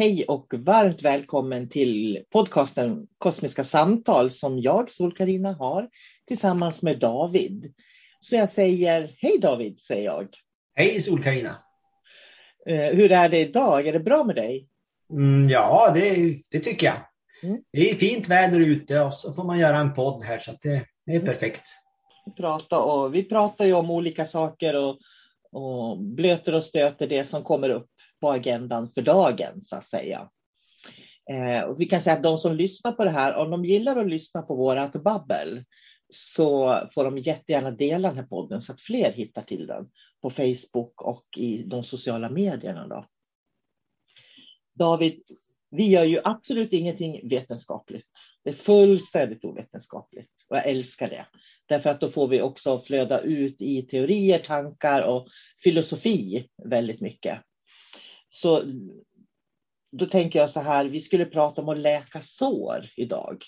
Hej och varmt välkommen till podcasten Kosmiska samtal som jag, Sol-Carina, har tillsammans med David. Så jag säger hej David, säger jag. Hej Sol-Carina. Eh, hur är det idag? Är det bra med dig? Mm, ja, det, det, tycker jag. Mm. Det är fint väder ute och så får man göra en podd här så det, det, är Mm. perfekt. Vi pratar, och, vi pratar ju om olika saker och, och blöter och stöter det som kommer upp på agendan för dagen så att säga. Eh, och vi kan säga att de som lyssnar på det här, om de gillar att lyssna på vårat babbel så får de jättegärna dela den här podden så att fler hittar till den på Facebook och i de sociala medierna. Då. David, vi gör ju absolut ingenting vetenskapligt. Det är fullständigt ovetenskapligt och jag älskar det. Därför att då får vi också flöda ut i teorier, tankar och filosofi väldigt mycket. Så då tänker jag så här, vi skulle prata om att läka sår idag.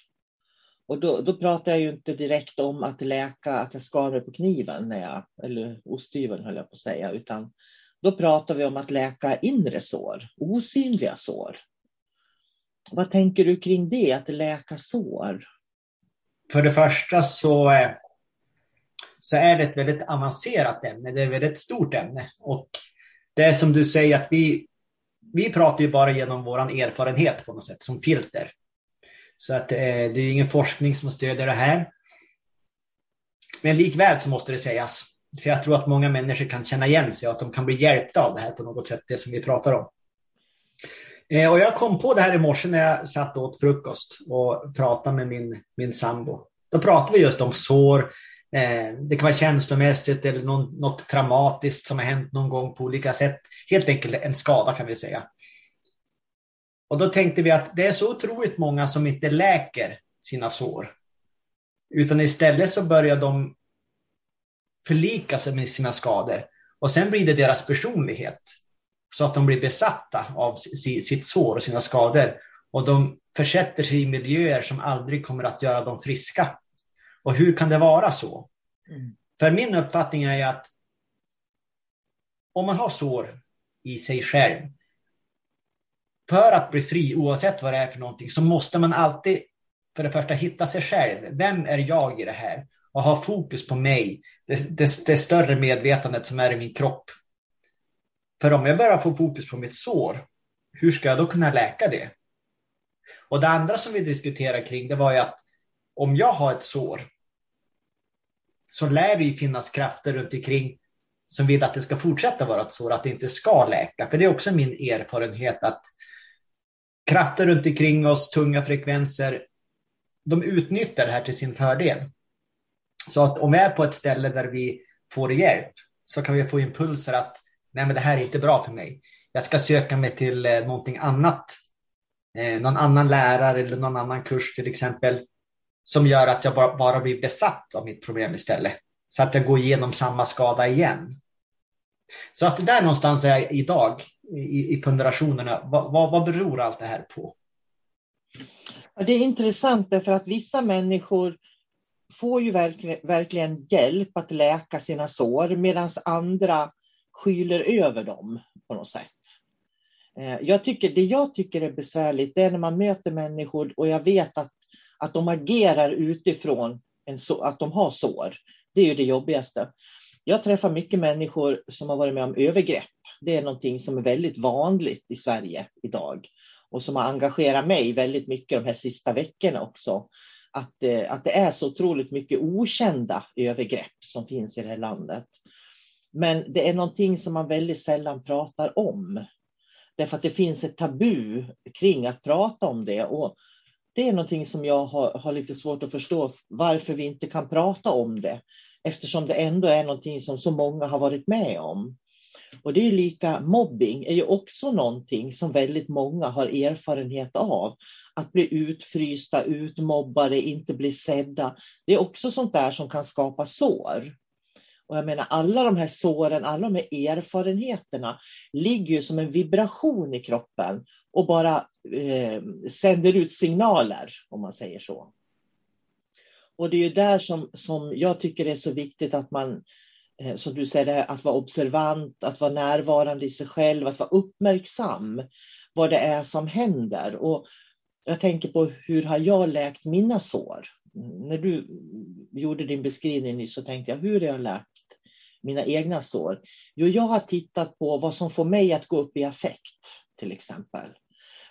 Och då, då pratar jag ju inte direkt om att läka, att jag skar mig på kniven, när jag, eller osthyveln höll jag på att säga, utan då pratar vi om att läka inre sår, osynliga sår. Vad tänker du kring det, att läka sår? För det första så, så är det ett väldigt avancerat ämne. Det är ett väldigt stort ämne. Och det är som du säger att vi, vi pratar ju bara genom vår erfarenhet på något sätt som filter. Så att eh, det är ingen forskning som stödjer det här. Men likväl så måste det sägas. För jag tror att många människor kan känna igen sig och att de kan bli hjälpta av det här på något sätt, det som vi pratar om. Eh, och jag kom på det här i morse när jag satt och åt frukost och pratade med min, min sambo. Då pratade vi just om sår. Eh, det kan vara känslomässigt eller någon, något traumatiskt som har hänt någon gång på olika sätt. Helt enkelt en skada kan vi säga. Och då tänkte vi att det är så otroligt många som inte läker sina sår. Utan istället så börjar de förlika sig med sina skador. Och sen blir det deras personlighet. Så att de blir besatta av sitt sår och sina skador. Och de försätter sig i miljöer som aldrig kommer att göra dem friska. Och hur kan det vara så? Mm. För min uppfattning är att om man har sår i sig själv för att bli fri oavsett vad det är för någonting så måste man alltid för det första hitta sig själv. Vem är jag i det här? Och ha fokus på mig. Det, det, det större medvetandet som är i min kropp. För om jag bara får fokus på mitt sår, hur ska jag då kunna läka det? Och det andra som vi diskuterade kring det var ju att om jag har ett sår så lär det ju finnas krafter runt omkring som vill att det ska fortsätta vara ett sår, att det inte ska läka. För det är också min erfarenhet att krafter runt omkring oss, tunga frekvenser, de utnyttjar det här till sin fördel. Så att om vi är på ett ställe där vi får hjälp så kan vi få impulser att nej men det här är inte bra för mig. Jag ska söka mig till eh, någonting annat. Eh, någon annan lärare eller någon annan kurs till exempel. Som gör att jag bara, bara blir besatt av mitt problem istället. Så att jag går igenom samma skada igen. Så att där någonstans är jag idag i, i funderationerna. Vad, vad, vad beror allt det här på? Det är intressant därför att vissa människor får ju verkligen, verkligen hjälp att läka sina sår medan andra skyler över dem på något sätt. Eh, jag tycker, det jag tycker är besvärligt det är när man möter människor och jag vet att, att de agerar utifrån en så, att de har sår. Det är ju det jobbigaste. Jag träffar mycket människor som har varit med om övergrepp. Det är någonting som är väldigt vanligt i Sverige idag och som har engagerat mig väldigt mycket de här sista veckorna också. Att, eh, att det är så otroligt mycket okända övergrepp som finns i det här landet. Men det är någonting som man väldigt sällan pratar om. Därför att det finns ett tabu kring att prata om det. Och det är någonting som jag har, har lite svårt att förstå varför vi inte kan prata om det. Eftersom det ändå är någonting som så många har varit med om. Och det är lika, mobbing är ju också någonting som väldigt många har erfarenhet av. Att bli utfrysta, utmobbade, inte bli sedda. Det är också sånt där som kan skapa sår. Och jag menar alla de här såren, alla de här erfarenheterna ligger ju som en vibration i kroppen och bara eh, sänder ut signaler, om man säger så. Och det är ju där som, som jag tycker det är så viktigt att man, eh, som du säger, att vara observant, att vara närvarande i sig själv, att vara uppmärksam vad det är som händer. Och jag tänker på hur har jag läkt mina sår? När du gjorde din beskrivning nyss så tänkte jag, hur har jag läkt mina egna sår? Jo, jag har tittat på vad som får mig att gå upp i affekt, till exempel.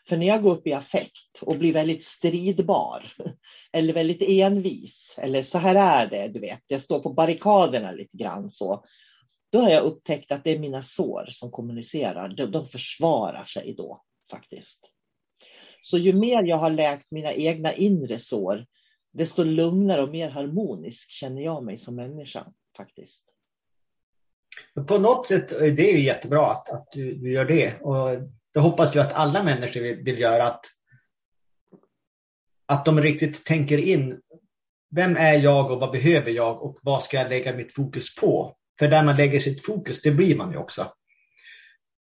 För när jag går upp i affekt och blir väldigt stridbar eller väldigt envis eller så här är det, du vet, jag står på barrikaderna lite grann så. Då har jag upptäckt att det är mina sår som kommunicerar. De, de försvarar sig då faktiskt. Så ju mer jag har läkt mina egna inre sår, desto lugnare och mer harmonisk känner jag mig som människa faktiskt. På något sätt, eh, det är ju jättebra att, att du, du gör det. Och det hoppas jag att alla människor vill, vill göra. Att, att de riktigt tänker in. Vem är jag och vad behöver jag och vad ska jag lägga mitt fokus på? För där man lägger sitt fokus, det blir man ju också.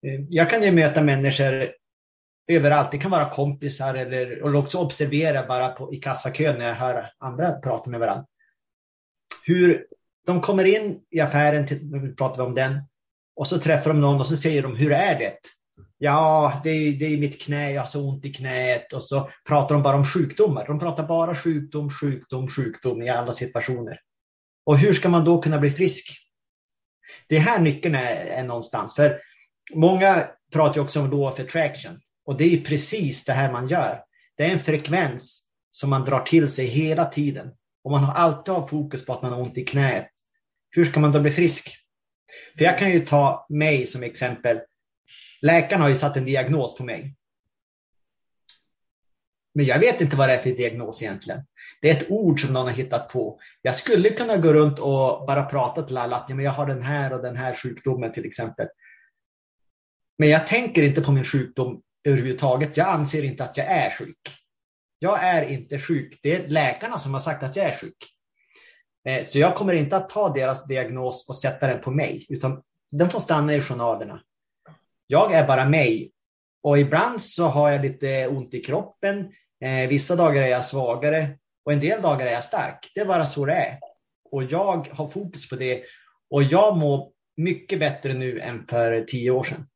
Eh, jag kan ju möta människor överallt. Det kan vara kompisar eller, och också observera bara på, i kassakön när jag hör andra prata med varandra. Hur de kommer in i affären, till, nu pratar vi om den, och så träffar de någon och så säger de, hur är det? Ja, det är, det är mitt knä, jag har så ont i knät. Och så pratar de bara om sjukdomar. De pratar bara sjukdom, sjukdom, sjukdom i alla situationer. Och hur ska man då kunna bli frisk? Det är här nyckeln är, är någonstans. För många pratar också om law of attraction. Och det är precis det här man gör. Det är en frekvens som man drar till sig hela tiden. Och man har alltid har fokus på att man har ont i knät. Hur ska man då bli frisk? För jag kan ju ta mig som exempel. Läkaren har ju satt en diagnos på mig. Men jag vet inte vad det är för diagnos egentligen. Det är ett ord som någon har hittat på. Jag skulle kunna gå runt och bara prata till alla att ja, men jag har den här och den här sjukdomen till exempel. Men jag tänker inte på min sjukdom överhuvudtaget. Jag anser inte att jag är sjuk. Jag är inte sjuk. Det är läkarna som har sagt att jag är sjuk. Eh, så jag kommer inte att ta deras diagnos och sätta den på mig, utan den får stanna i journalerna. Jag är bara mig. Och ibland så har jag lite ont i kroppen. Eh, vissa dagar är jag svagare och en del dagar är jag stark. Det är bara så det är. Och jag har fokus på det. Och jag mår mycket bättre nu än för tio år sedan.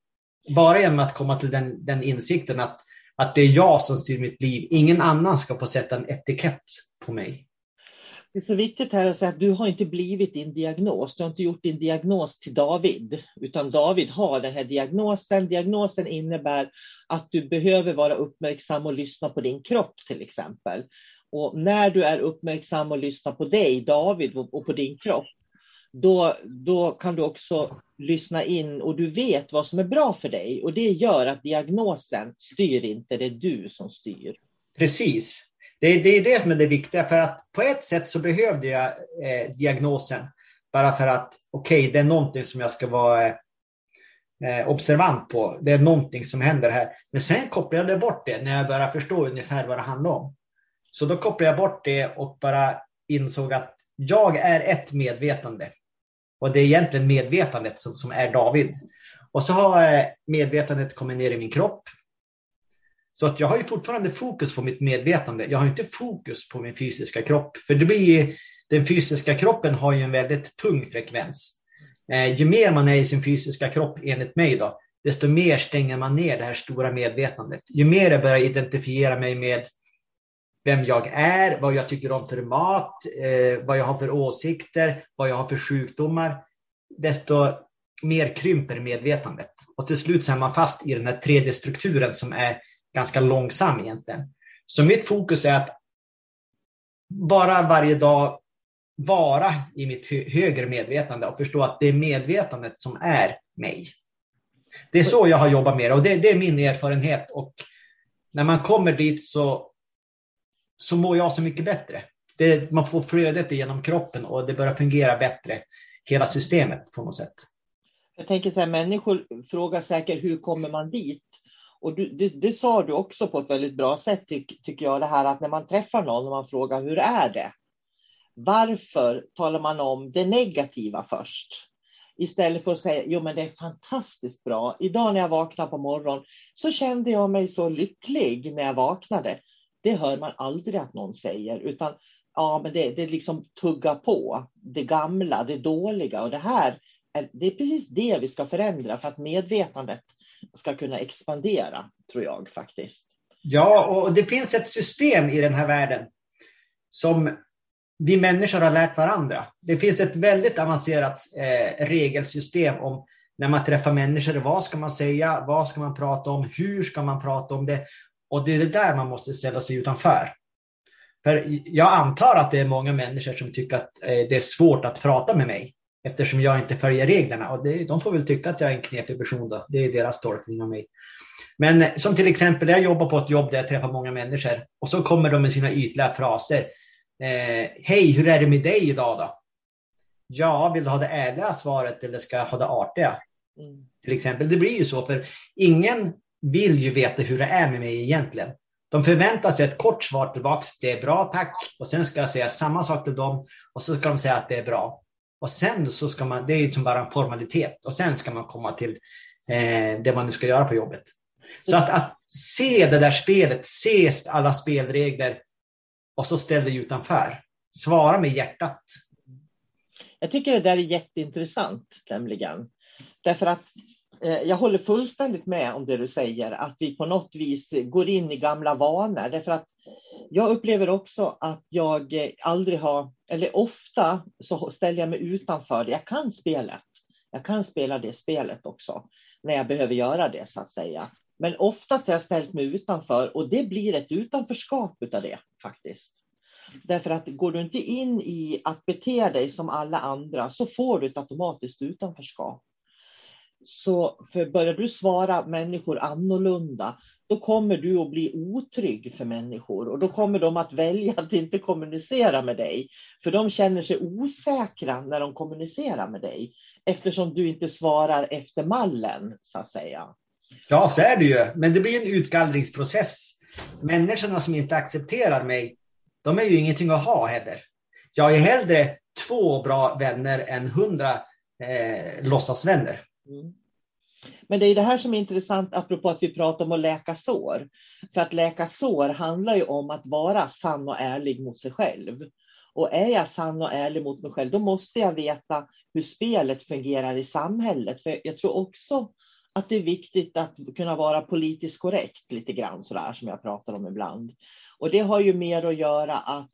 Bara genom att komma till den, den insikten att, att det är jag som styr mitt liv. Ingen annan ska få sätta en etikett på mig. Det är så viktigt här att säga att du har inte blivit din diagnos. Du har inte gjort din diagnos till David, utan David har den här diagnosen. Diagnosen innebär att du behöver vara uppmärksam och lyssna på din kropp till exempel. Och när du är uppmärksam och lyssnar på dig, David, och på din kropp, då, då kan du också lyssna in och du vet vad som är bra för dig. Och det gör att diagnosen styr inte, det är du som styr. Precis. Det är, det är det som är det viktiga, för att på ett sätt så behövde jag eh, diagnosen. Bara för att, okej, okay, det är någonting som jag ska vara eh, observant på. Det är någonting som händer här. Men sen kopplade jag bort det när jag började förstå ungefär vad det handlar om. Så då kopplade jag bort det och bara insåg att jag är ett medvetande. Och det är egentligen medvetandet som, som är David. Och så har eh, medvetandet kommit ner i min kropp. Så att jag har ju fortfarande fokus på mitt medvetande. Jag har inte fokus på min fysiska kropp. För det blir, den fysiska kroppen har ju en väldigt tung frekvens. Eh, ju mer man är i sin fysiska kropp, enligt mig, då, desto mer stänger man ner det här stora medvetandet. Ju mer jag börjar identifiera mig med vem jag är, vad jag tycker om för mat, eh, vad jag har för åsikter, vad jag har för sjukdomar. desto mer krymper medvetandet. Och till slut så är man fast i den här 3D-strukturen som är ganska långsam egentligen. Så mitt fokus är att bara varje dag vara i mitt högre medvetande och förstå att det är medvetandet som är mig. Det är så jag har jobbat med det och det, det är min erfarenhet. Och när man kommer dit så, så mår jag så mycket bättre. Det, man får flödet genom kroppen och det börjar fungera bättre, hela systemet på något sätt. Jag tänker så här, människor frågar säkert hur kommer man dit? Och du, det, det, sa du också på ett väldigt bra sätt, tyck, tycker jag, det här att när man träffar någon och man frågar hur är det? Varför talar man om det negativa först? Istället för att säga, jo men det är fantastiskt bra. Idag när jag vaknade på morgonen så kände jag mig så lycklig när jag vaknade. Det hör man aldrig att någon säger, utan ja, men det, det liksom tuggar på. Det gamla, det dåliga och det här, är, det är precis det vi ska förändra för att medvetandet ska kunna expandera, tror jag faktiskt. Ja, och det finns ett system i den här världen som vi människor har lärt varandra. Det finns ett väldigt avancerat eh, regelsystem om när man träffar människor. Vad ska man säga? Vad ska man prata om? Hur ska man prata om det? Och det är det där man måste ställa sig utanför. För jag antar att det är många människor som tycker att eh, det är svårt att prata med mig eftersom jag inte följer reglerna. Och det, de får väl tycka att jag är en knepig person då. Det är deras tolkning av mig. Men som till exempel, jag jobbar på ett jobb där jag träffar många människor och så kommer de med sina ytliga fraser. Eh, Hej, hur är det med dig idag då? Ja, vill du ha det ärliga svaret eller ska jag ha det artiga? Mm. Till exempel, det blir ju så för ingen vill ju veta hur det är med mig egentligen. De förväntar sig ett kort svar tillbaks, det är bra tack, och sen ska jag säga samma sak till dem och så ska de säga att det är bra. Och sen så ska man, det är liksom bara en formalitet och sen ska man komma till eh, det man nu ska göra på jobbet. Så att, att se det där spelet, se alla spelregler och så ställ dig utanför. Svara med hjärtat. Jag tycker det där är jätteintressant nämligen. Därför att eh, jag håller fullständigt med om det du säger, att vi på något vis går in i gamla vanor. Därför att jag upplever också att jag eh, aldrig har, eller ofta så ställer jag mig utanför. Jag kan spelet. Jag kan spela det spelet också när jag behöver göra det så att säga. Men oftast har jag ställt mig utanför och det blir ett utanförskap av det faktiskt. Därför att går du inte in i att bete dig som alla andra så får du ett automatiskt utanförskap. Så för börjar du svara människor annorlunda, då kommer du att bli otrygg för människor och då kommer de att välja att inte kommunicera med dig. För de känner sig osäkra när de kommunicerar med dig eftersom du inte svarar efter mallen så att säga. Ja, så är det ju. Men det blir en utgallringsprocess. Människorna som inte accepterar mig, de är ju ingenting att ha heller. Jag är hellre två bra vänner än hundra eh, låtsasvänner. Mm. Men det är det här som är intressant apropå att vi pratar om att läka sår. För att läka sår handlar ju om att vara sann och ärlig mot sig själv. Och är jag sann och ärlig mot mig själv, då måste jag veta hur spelet fungerar i samhället. För jag tror också att det är viktigt att kunna vara politiskt korrekt lite grann sådär som jag pratar om ibland. Och det har ju mer att göra att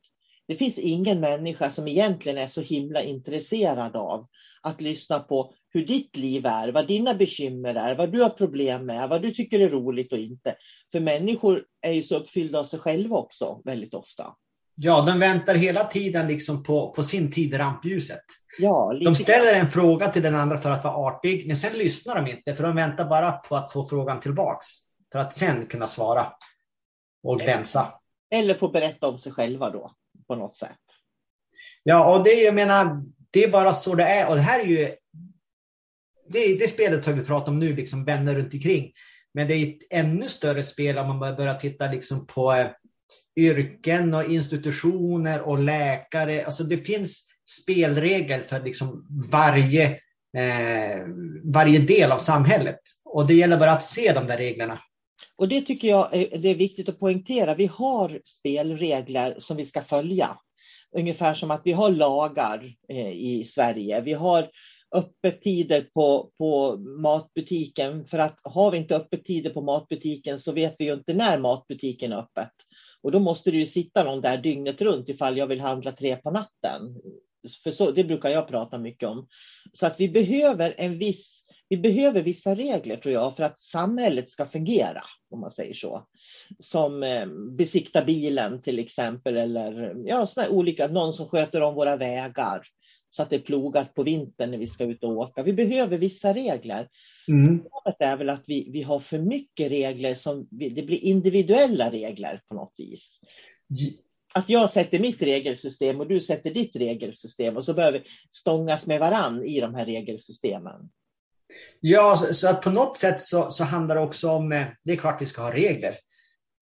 det finns ingen människa som egentligen är så himla intresserad av att lyssna på hur ditt liv är, vad dina bekymmer är, vad du har problem med, vad du tycker är roligt och inte. För människor är ju så uppfyllda av sig själva också väldigt ofta. Ja, de väntar hela tiden liksom på, på sin tid i rampljuset. Ja, de ställer en fråga till den andra för att vara artig, men sen lyssnar de inte, för de väntar bara på att få frågan tillbaks. För att sen kunna svara och glänsa. Eller få berätta om sig själva då, på något sätt. Ja, och det, jag menar, det är bara så det är. Och det här är ju... Det, det spelet har vi pratat om nu, liksom vänner runt omkring. Men det är ett ännu större spel om man börjar titta liksom på eh, yrken och institutioner och läkare. Alltså det finns spelregler för liksom varje, eh, varje del av samhället. Och det gäller bara att se de där reglerna. Och det tycker jag är, det är viktigt att poängtera. Vi har spelregler som vi ska följa. Ungefär som att vi har lagar eh, i Sverige. Vi har öppettider på, på matbutiken. För att har vi inte öppettider på matbutiken så vet vi ju inte när matbutiken är öppet. Och då måste det ju sitta någon där dygnet runt ifall jag vill handla tre på natten. För så, det brukar jag prata mycket om. Så att vi behöver en viss vi behöver vissa regler tror jag för att samhället ska fungera, om man säger så. Som eh, besikta bilen till exempel eller ja, såna olika, någon som sköter om våra vägar så att det är plogat på vintern när vi ska ut och åka. Vi behöver vissa regler. Mm. Det är väl att vi, vi har för mycket regler som det blir individuella regler på något vis. Att jag sätter mitt regelsystem och du sätter ditt regelsystem och så behöver vi stångas med varann i de här regelsystemen. Ja, så, så, att på något sätt så, så handlar det också om, eh, det är klart vi ska ha regler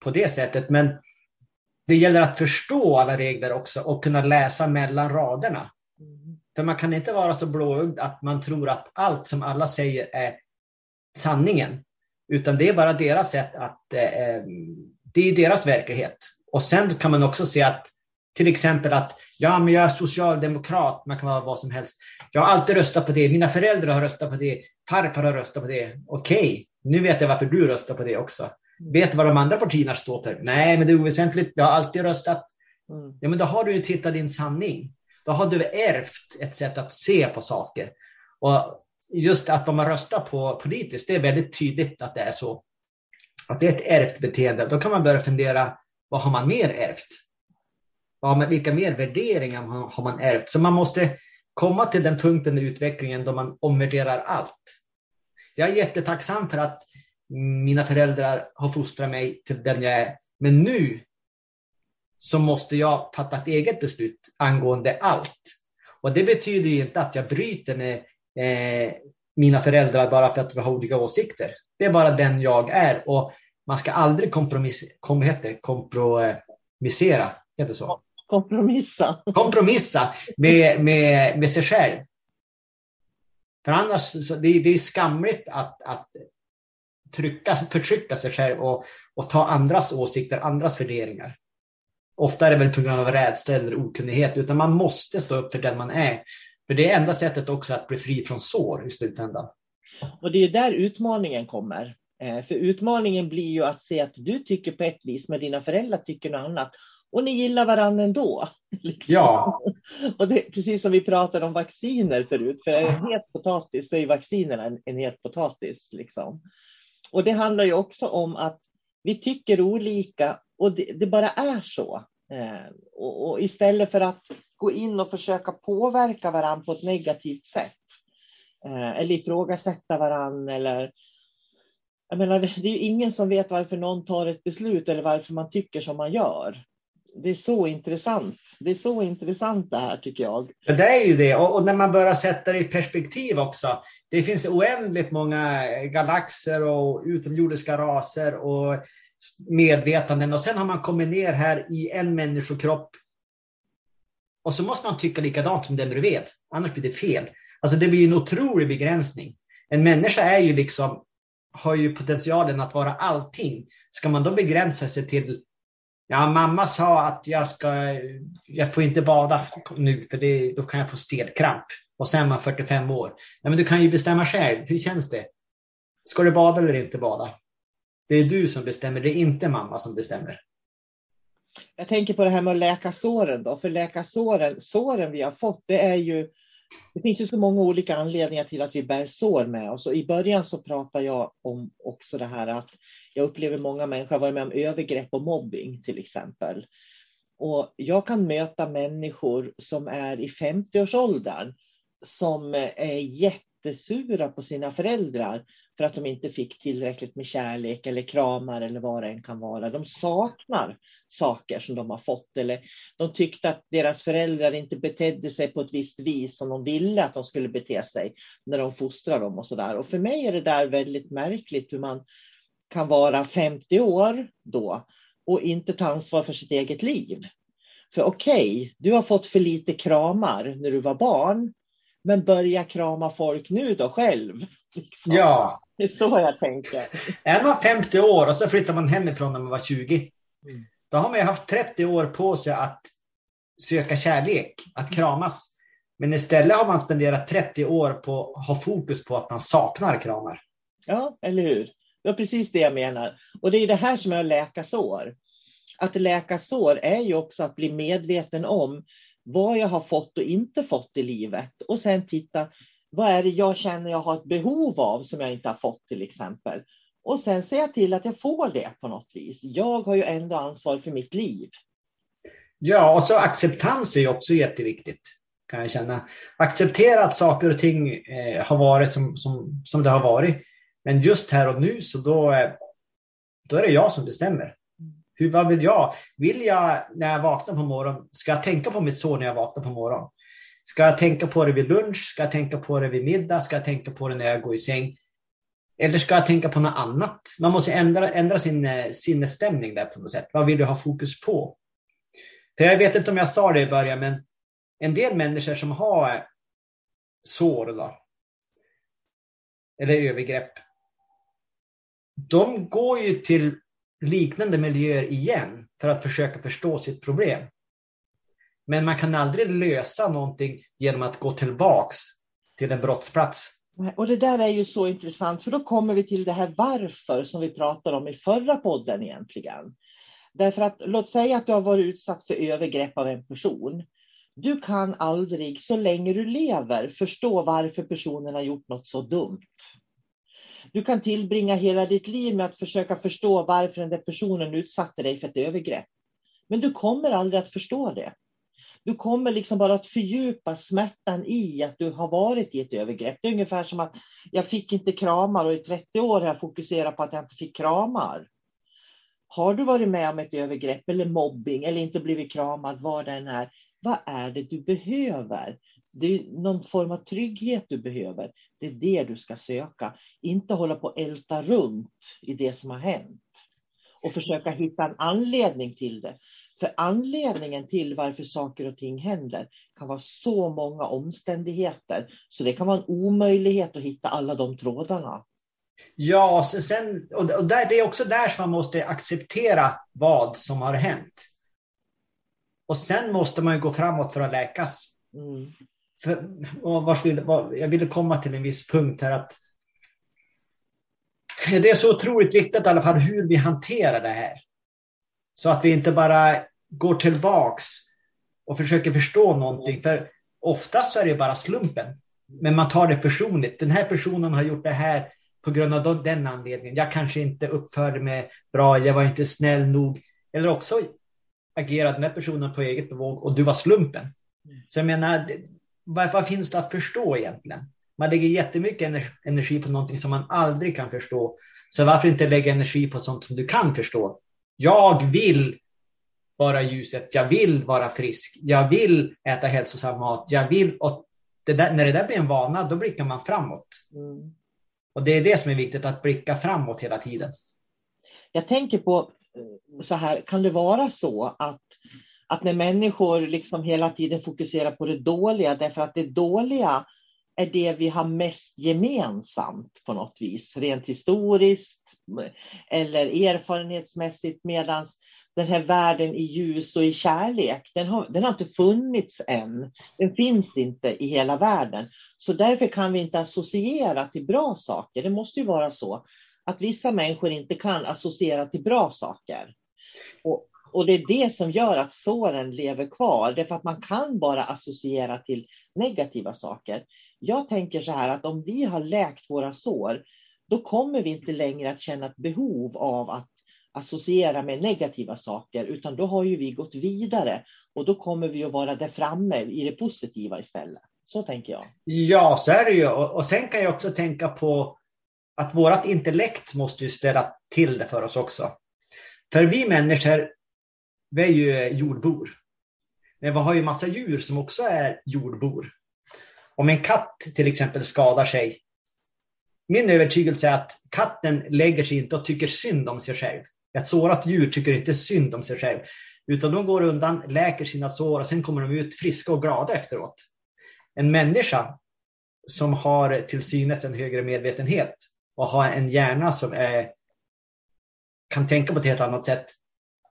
på det sättet, men det gäller att förstå alla regler också och kunna läsa mellan raderna. Mm. För man kan inte vara så blåögd att man tror att allt som alla säger är sanningen. Utan det är bara deras sätt att, eh, eh det är deras verklighet. Och sen kan man också se att till exempel att ja, men jag är socialdemokrat, man kan vara vad som helst. Jag har alltid röstat på det, mina föräldrar har röstat på det, farfar har röstat på det. Okej, okay, nu vet jag varför du röstar på det också. Vet du vad de andra partierna står för? Nej, men det är oväsentligt, jag har alltid röstat. Mm. Ja, men då har du ju tittat din sanning. Då har du ärvt ett sätt att se på saker. Och just att vad man röstar på politiskt, det är väldigt tydligt att det är så. Att det är ett ärvt beteende. Då kan man börja fundera, vad har man mer ärvt? Vad, vilka mer värderingar har man ärvt? Så man måste komma till den punkten i utvecklingen då man omvärderar allt. Jag är jättetacksam för att mina föräldrar har fostrat mig till den jag är. Men nu så måste jag fatta ett eget beslut angående allt. Och det betyder inte att jag bryter med eh, mina föräldrar bara för att vi har olika åsikter. Det är bara den jag är och man ska aldrig kompromiss, kom, heter, kompromissera. Heter så? Kompromissa. Kompromissa med, med, med sig själv. För annars, så det, det är skamligt att, att trycka, förtrycka sig själv och, och ta andras åsikter, andras värderingar. Ofta är det väl på grund av rädsla eller okunnighet, utan man måste stå upp för den man är. För det är enda sättet också att bli fri från sår i slutändan. Och det är där utmaningen kommer. Eh, för utmaningen blir ju att se att du tycker på ett vis, men dina föräldrar tycker något annat. Och ni gillar varandra ändå. Liksom. Ja. Och det, precis som vi pratade om vacciner förut, för en het potatis så är vaccinerna en, en het potatis. Liksom. Och det handlar ju också om att vi tycker olika och det, det bara är så. Eh, och, och, istället för att gå in och försöka påverka varandra på ett negativt sätt. Eh, eller ifrågasätta varandra eller jag menar, det är ju ingen som vet varför någon tar ett beslut eller varför man tycker som man gör. Det är så intressant. Det är så intressant det här tycker jag. Ja, det är ju det. Och, och, när man börjar sätta det i perspektiv också. Det finns oändligt många galaxer och utomjordiska raser och medvetanden. Och sen har man kommit ner här i en människokropp. Och så måste man tycka likadant som den bredvid. Annars blir det fel. Alltså det blir en otrolig begränsning. En människa är ju liksom har ju potentialen att vara allting. Ska man då begränsa sig till Ja, mamma sa att jag ska, jag får inte bada nu för det, då kan jag få stelkramp. Och sen är man 45 år. Ja, men du kan ju bestämma själv. Hur känns det? Ska du bada eller inte bada? Det är du som bestämmer, det är inte mamma som bestämmer. Jag tänker på det här med att läka såren då, för läka såren, såren vi har fått, det är ju det finns ju så många olika anledningar till att vi bär sår med oss. Och I början så pratade jag om också det här att jag upplever många människor har varit med om övergrepp och mobbing till exempel. Och jag kan möta människor som är i 50-årsåldern som är jättesura på sina föräldrar för att de inte fick tillräckligt med kärlek eller kramar eller vad det än kan vara. De saknar saker som de har fått eller de tyckte att deras föräldrar inte betedde sig på ett visst vis som de ville att de skulle bete sig när de fostrade dem och så där. Och för mig är det där väldigt märkligt hur man kan vara 50 år då och inte ta ansvar för sitt eget liv. För okej, okay, du har fått för lite kramar när du var barn, men börja krama folk nu då själv. Liksom. Ja. Det är så jag tänker. Är man 50 år och så flyttar man hemifrån när man var 20, mm. då har man ju haft 30 år på sig att söka kärlek, att kramas. Men istället har man spenderat 30 år på att ha fokus på att man saknar kramar. Ja, eller hur? Det var precis det jag menar. Och det är det här som är att läka sår. Att läka sår är ju också att bli medveten om vad jag har fått och inte fått i livet och sen titta vad är det jag känner jag har ett behov av som jag inte har fått till exempel. Och sen ser jag till att jag får det på något vis. Jag har ju ändå ansvar för mitt liv. Ja, och så acceptans är också jätteviktigt. Kan jag känna. Acceptera att saker och ting eh, har varit som, som, som det har varit. Men just här och nu så då, eh, då är det jag som bestämmer. Hur, vad vill jag? Vill jag när jag vaknar på morgonen, ska jag tänka på mitt sår när jag vaknar på morgonen? Ska jag tänka på det vid lunch? Ska jag tänka på det vid middag? Ska jag tänka på det när jag går i säng? Eller ska jag tänka på något annat? Man måste ändra, ändra sin eh, sinnesstämning där på något sätt. Vad vill du ha fokus på? För jag vet inte om jag sa det i början, men en del människor som har eh, sår då, eller övergrepp, de går ju till liknande miljöer igen för att försöka förstå sitt problem. Men man kan aldrig lösa någonting genom att gå tillbaks till en brottsplats. Och det där är ju så intressant, för då kommer vi till det här varför som vi pratade om i förra podden egentligen. Därför att låt säga att du har varit utsatt för övergrepp av en person. Du kan aldrig, så länge du lever, förstå varför personen har gjort något så dumt. Du kan tillbringa hela ditt liv med att försöka förstå varför den där personen utsatte dig för ett övergrepp. Men du kommer aldrig att förstå det. Du kommer liksom bara att fördjupa smärtan i att du har varit i ett övergrepp. Det är ungefär som att jag fick inte kramar och i 30 år har jag fokuserat på att jag inte fick kramar. Har du varit med om ett övergrepp eller mobbing eller inte blivit kramad, vad det än är, vad är det du behöver? Det är någon form av trygghet du behöver. Det är det du ska söka. Inte hålla på och älta runt i det som har hänt. Och försöka hitta en anledning till det. För anledningen till varför saker och ting händer kan vara så många omständigheter. Så det kan vara en omöjlighet att hitta alla de trådarna. Ja, sen, och där, det är också där som man måste acceptera vad som har hänt. Och sen måste man gå framåt för att läkas. Mm. För, och vill, var, jag ville komma till en viss punkt här att det är så otroligt viktigt i alla fall hur vi hanterar det här. Så att vi inte bara går tillbaks och försöker förstå någonting. För oftast är det bara slumpen. Men man tar det personligt. Den här personen har gjort det här på grund av den anledningen. Jag kanske inte uppförde mig bra, jag var inte snäll nog. Eller också agerade den här personen på eget bevåg och du var slumpen. Så jag menar, vad, vad finns det att förstå egentligen? Man lägger jättemycket energi på någonting som man aldrig kan förstå. Så varför inte lägga energi på sånt som du kan förstå? Jag vill vara ljuset, jag vill vara frisk, jag vill äta hälsosam mat, jag vill... Och det där, när det där blir en vana, då blickar man framåt. Mm. Och det är det som är viktigt, att blicka framåt hela tiden. Jag tänker på så här, kan det vara så att, att när människor liksom hela tiden fokuserar på det dåliga, därför att det dåliga är det vi har mest gemensamt på något vis, rent historiskt eller erfarenhetsmässigt, medan den här världen i ljus och i kärlek, den har, den har inte funnits än. Den finns inte i hela världen. Så därför kan vi inte associera till bra saker. Det måste ju vara så att vissa människor inte kan associera till bra saker. Och, och det är det som gör att såren lever kvar, därför att man kan bara associera till negativa saker. Jag tänker så här att om vi har läkt våra sår, då kommer vi inte längre att känna ett behov av att associera med negativa saker, utan då har ju vi gått vidare och då kommer vi att vara där framme i det positiva istället. Så tänker jag. Ja, så är det ju. Och sen kan jag också tänka på att vårt intellekt måste ju ställa till det för oss också. För vi människor, vi är ju eh, jordbor. Men vi har ju massa djur som också är jordbor. Om en katt till exempel skadar sig, min övertygelse är att katten lägger sig inte och tycker synd om sig själv. Ett sårat djur tycker inte synd om sig själv, utan de går undan, läker sina sår och sen kommer de ut friska och glada efteråt. En människa som har till synes en högre medvetenhet och har en hjärna som är, kan tänka på ett helt annat sätt,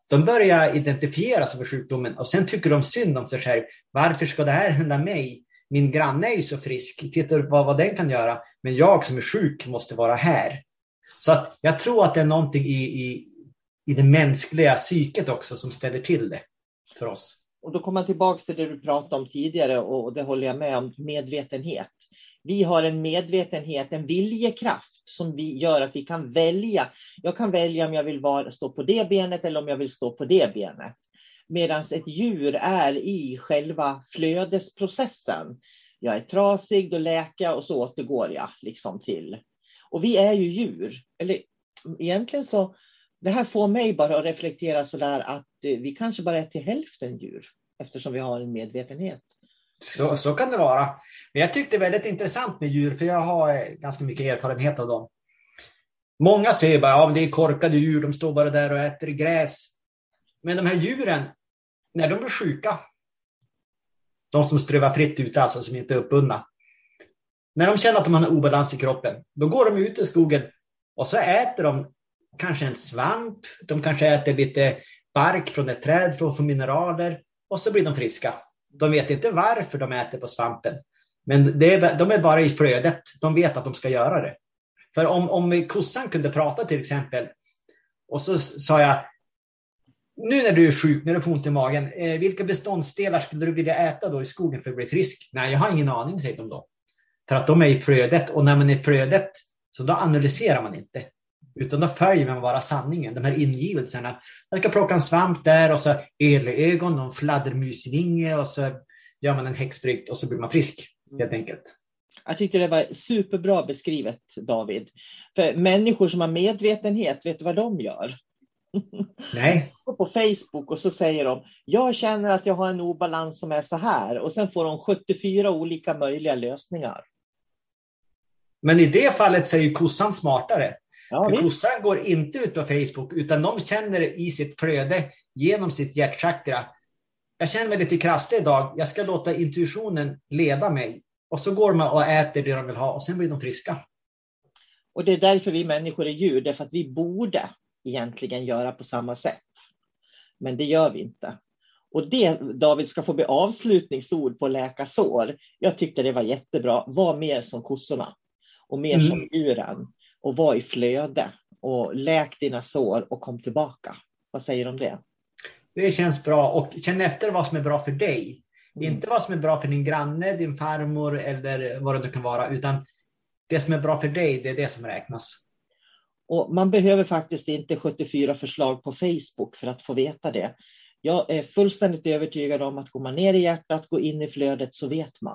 de börjar identifiera sig med sjukdomen och sen tycker de synd om sig själv. Varför ska det här hända mig? Min granne är ju så frisk, titta vad, vad den kan göra. Men jag som är sjuk måste vara här. Så att jag tror att det är någonting i, i, i det mänskliga psyket också som ställer till det för oss. och då kommer man tillbaka till det du pratade om tidigare och det håller jag med om, medvetenhet. Vi har en medvetenhet, en viljekraft som vi gör att vi kan välja. Jag kan välja om jag vill vara, stå på det benet eller om jag vill stå på det benet. Medan ett djur är i själva flödesprocessen. Jag är trasig, då läker jag och så återgår jag liksom till. Och vi är ju djur. Eller egentligen så, det här får mig bara att reflektera sådär att eh, vi kanske bara är till hälften djur eftersom vi har en medvetenhet. Så, så kan det vara. Men jag tyckte det var väldigt intressant med djur, för jag har eh, ganska mycket erfarenhet av dem. Många säger bara att ja, det är korkade djur, de står bara där och äter gräs. Men de här djuren, när de blir sjuka, de som strövar fritt ute, alltså som inte är uppbundna. När de känner att de har en obalans i kroppen, då går de ut i skogen och så äter de kanske en svamp, de kanske äter lite bark från ett träd för att få mineraler och så blir de friska. De vet inte varför de äter på svampen, men är, de är bara i flödet. De vet att de ska göra det. För om, om kossan kunde prata till exempel och så sa jag nu när du är sjuk, när du får ont i magen, eh, vilka beståndsdelar skulle du vilja äta då i skogen för att bli frisk? Nej, jag har ingen aning, säger de då. För att de är i flödet och när man är i flödet så då analyserar man inte. Utan då följer man bara sanningen, de här ingivelserna. Man ska plocka en svamp där och så elögon och fladdermusvinge och så gör man en häxbrygd och så blir man frisk helt enkelt. Jag tyckte det var superbra beskrivet David. För människor som har medvetenhet, vet du vad de gör? Nej. På Facebook och så säger de, jag känner att jag har en obalans som är så här. Och sen får de 74 olika möjliga lösningar. Men i det fallet så är ju kossan smartare. Ja, För kossan går inte ut på Facebook utan de känner i sitt flöde genom sitt hjärtchakra. Jag känner mig lite krasslig idag. Jag ska låta intuitionen leda mig. Och så går man och äter det de vill ha och sen blir de friska. Och det är därför vi människor är djur, därför att vi borde egentligen göra på samma sätt. Men det gör vi inte. Och det, David, ska få bli avslutningsord på läka sår. Jag tyckte det var jättebra. Var mer som kossorna och mer Mm. som djuren och var i flöde och läk dina sår och kom tillbaka. Vad säger du om det? Det känns bra och känn efter vad som är bra för dig. Mm. Inte vad som är bra för din granne, din farmor eller vad det nu kan vara, utan det som är bra för dig, det är det som räknas. Och man behöver faktiskt inte 74 förslag på Facebook för att få veta det. Jag är fullständigt övertygad om att går man ner i hjärtat, går in i flödet så vet man.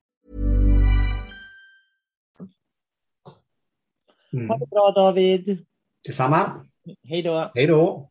Ha det bra David. Detsamma. Hej då. Hej då.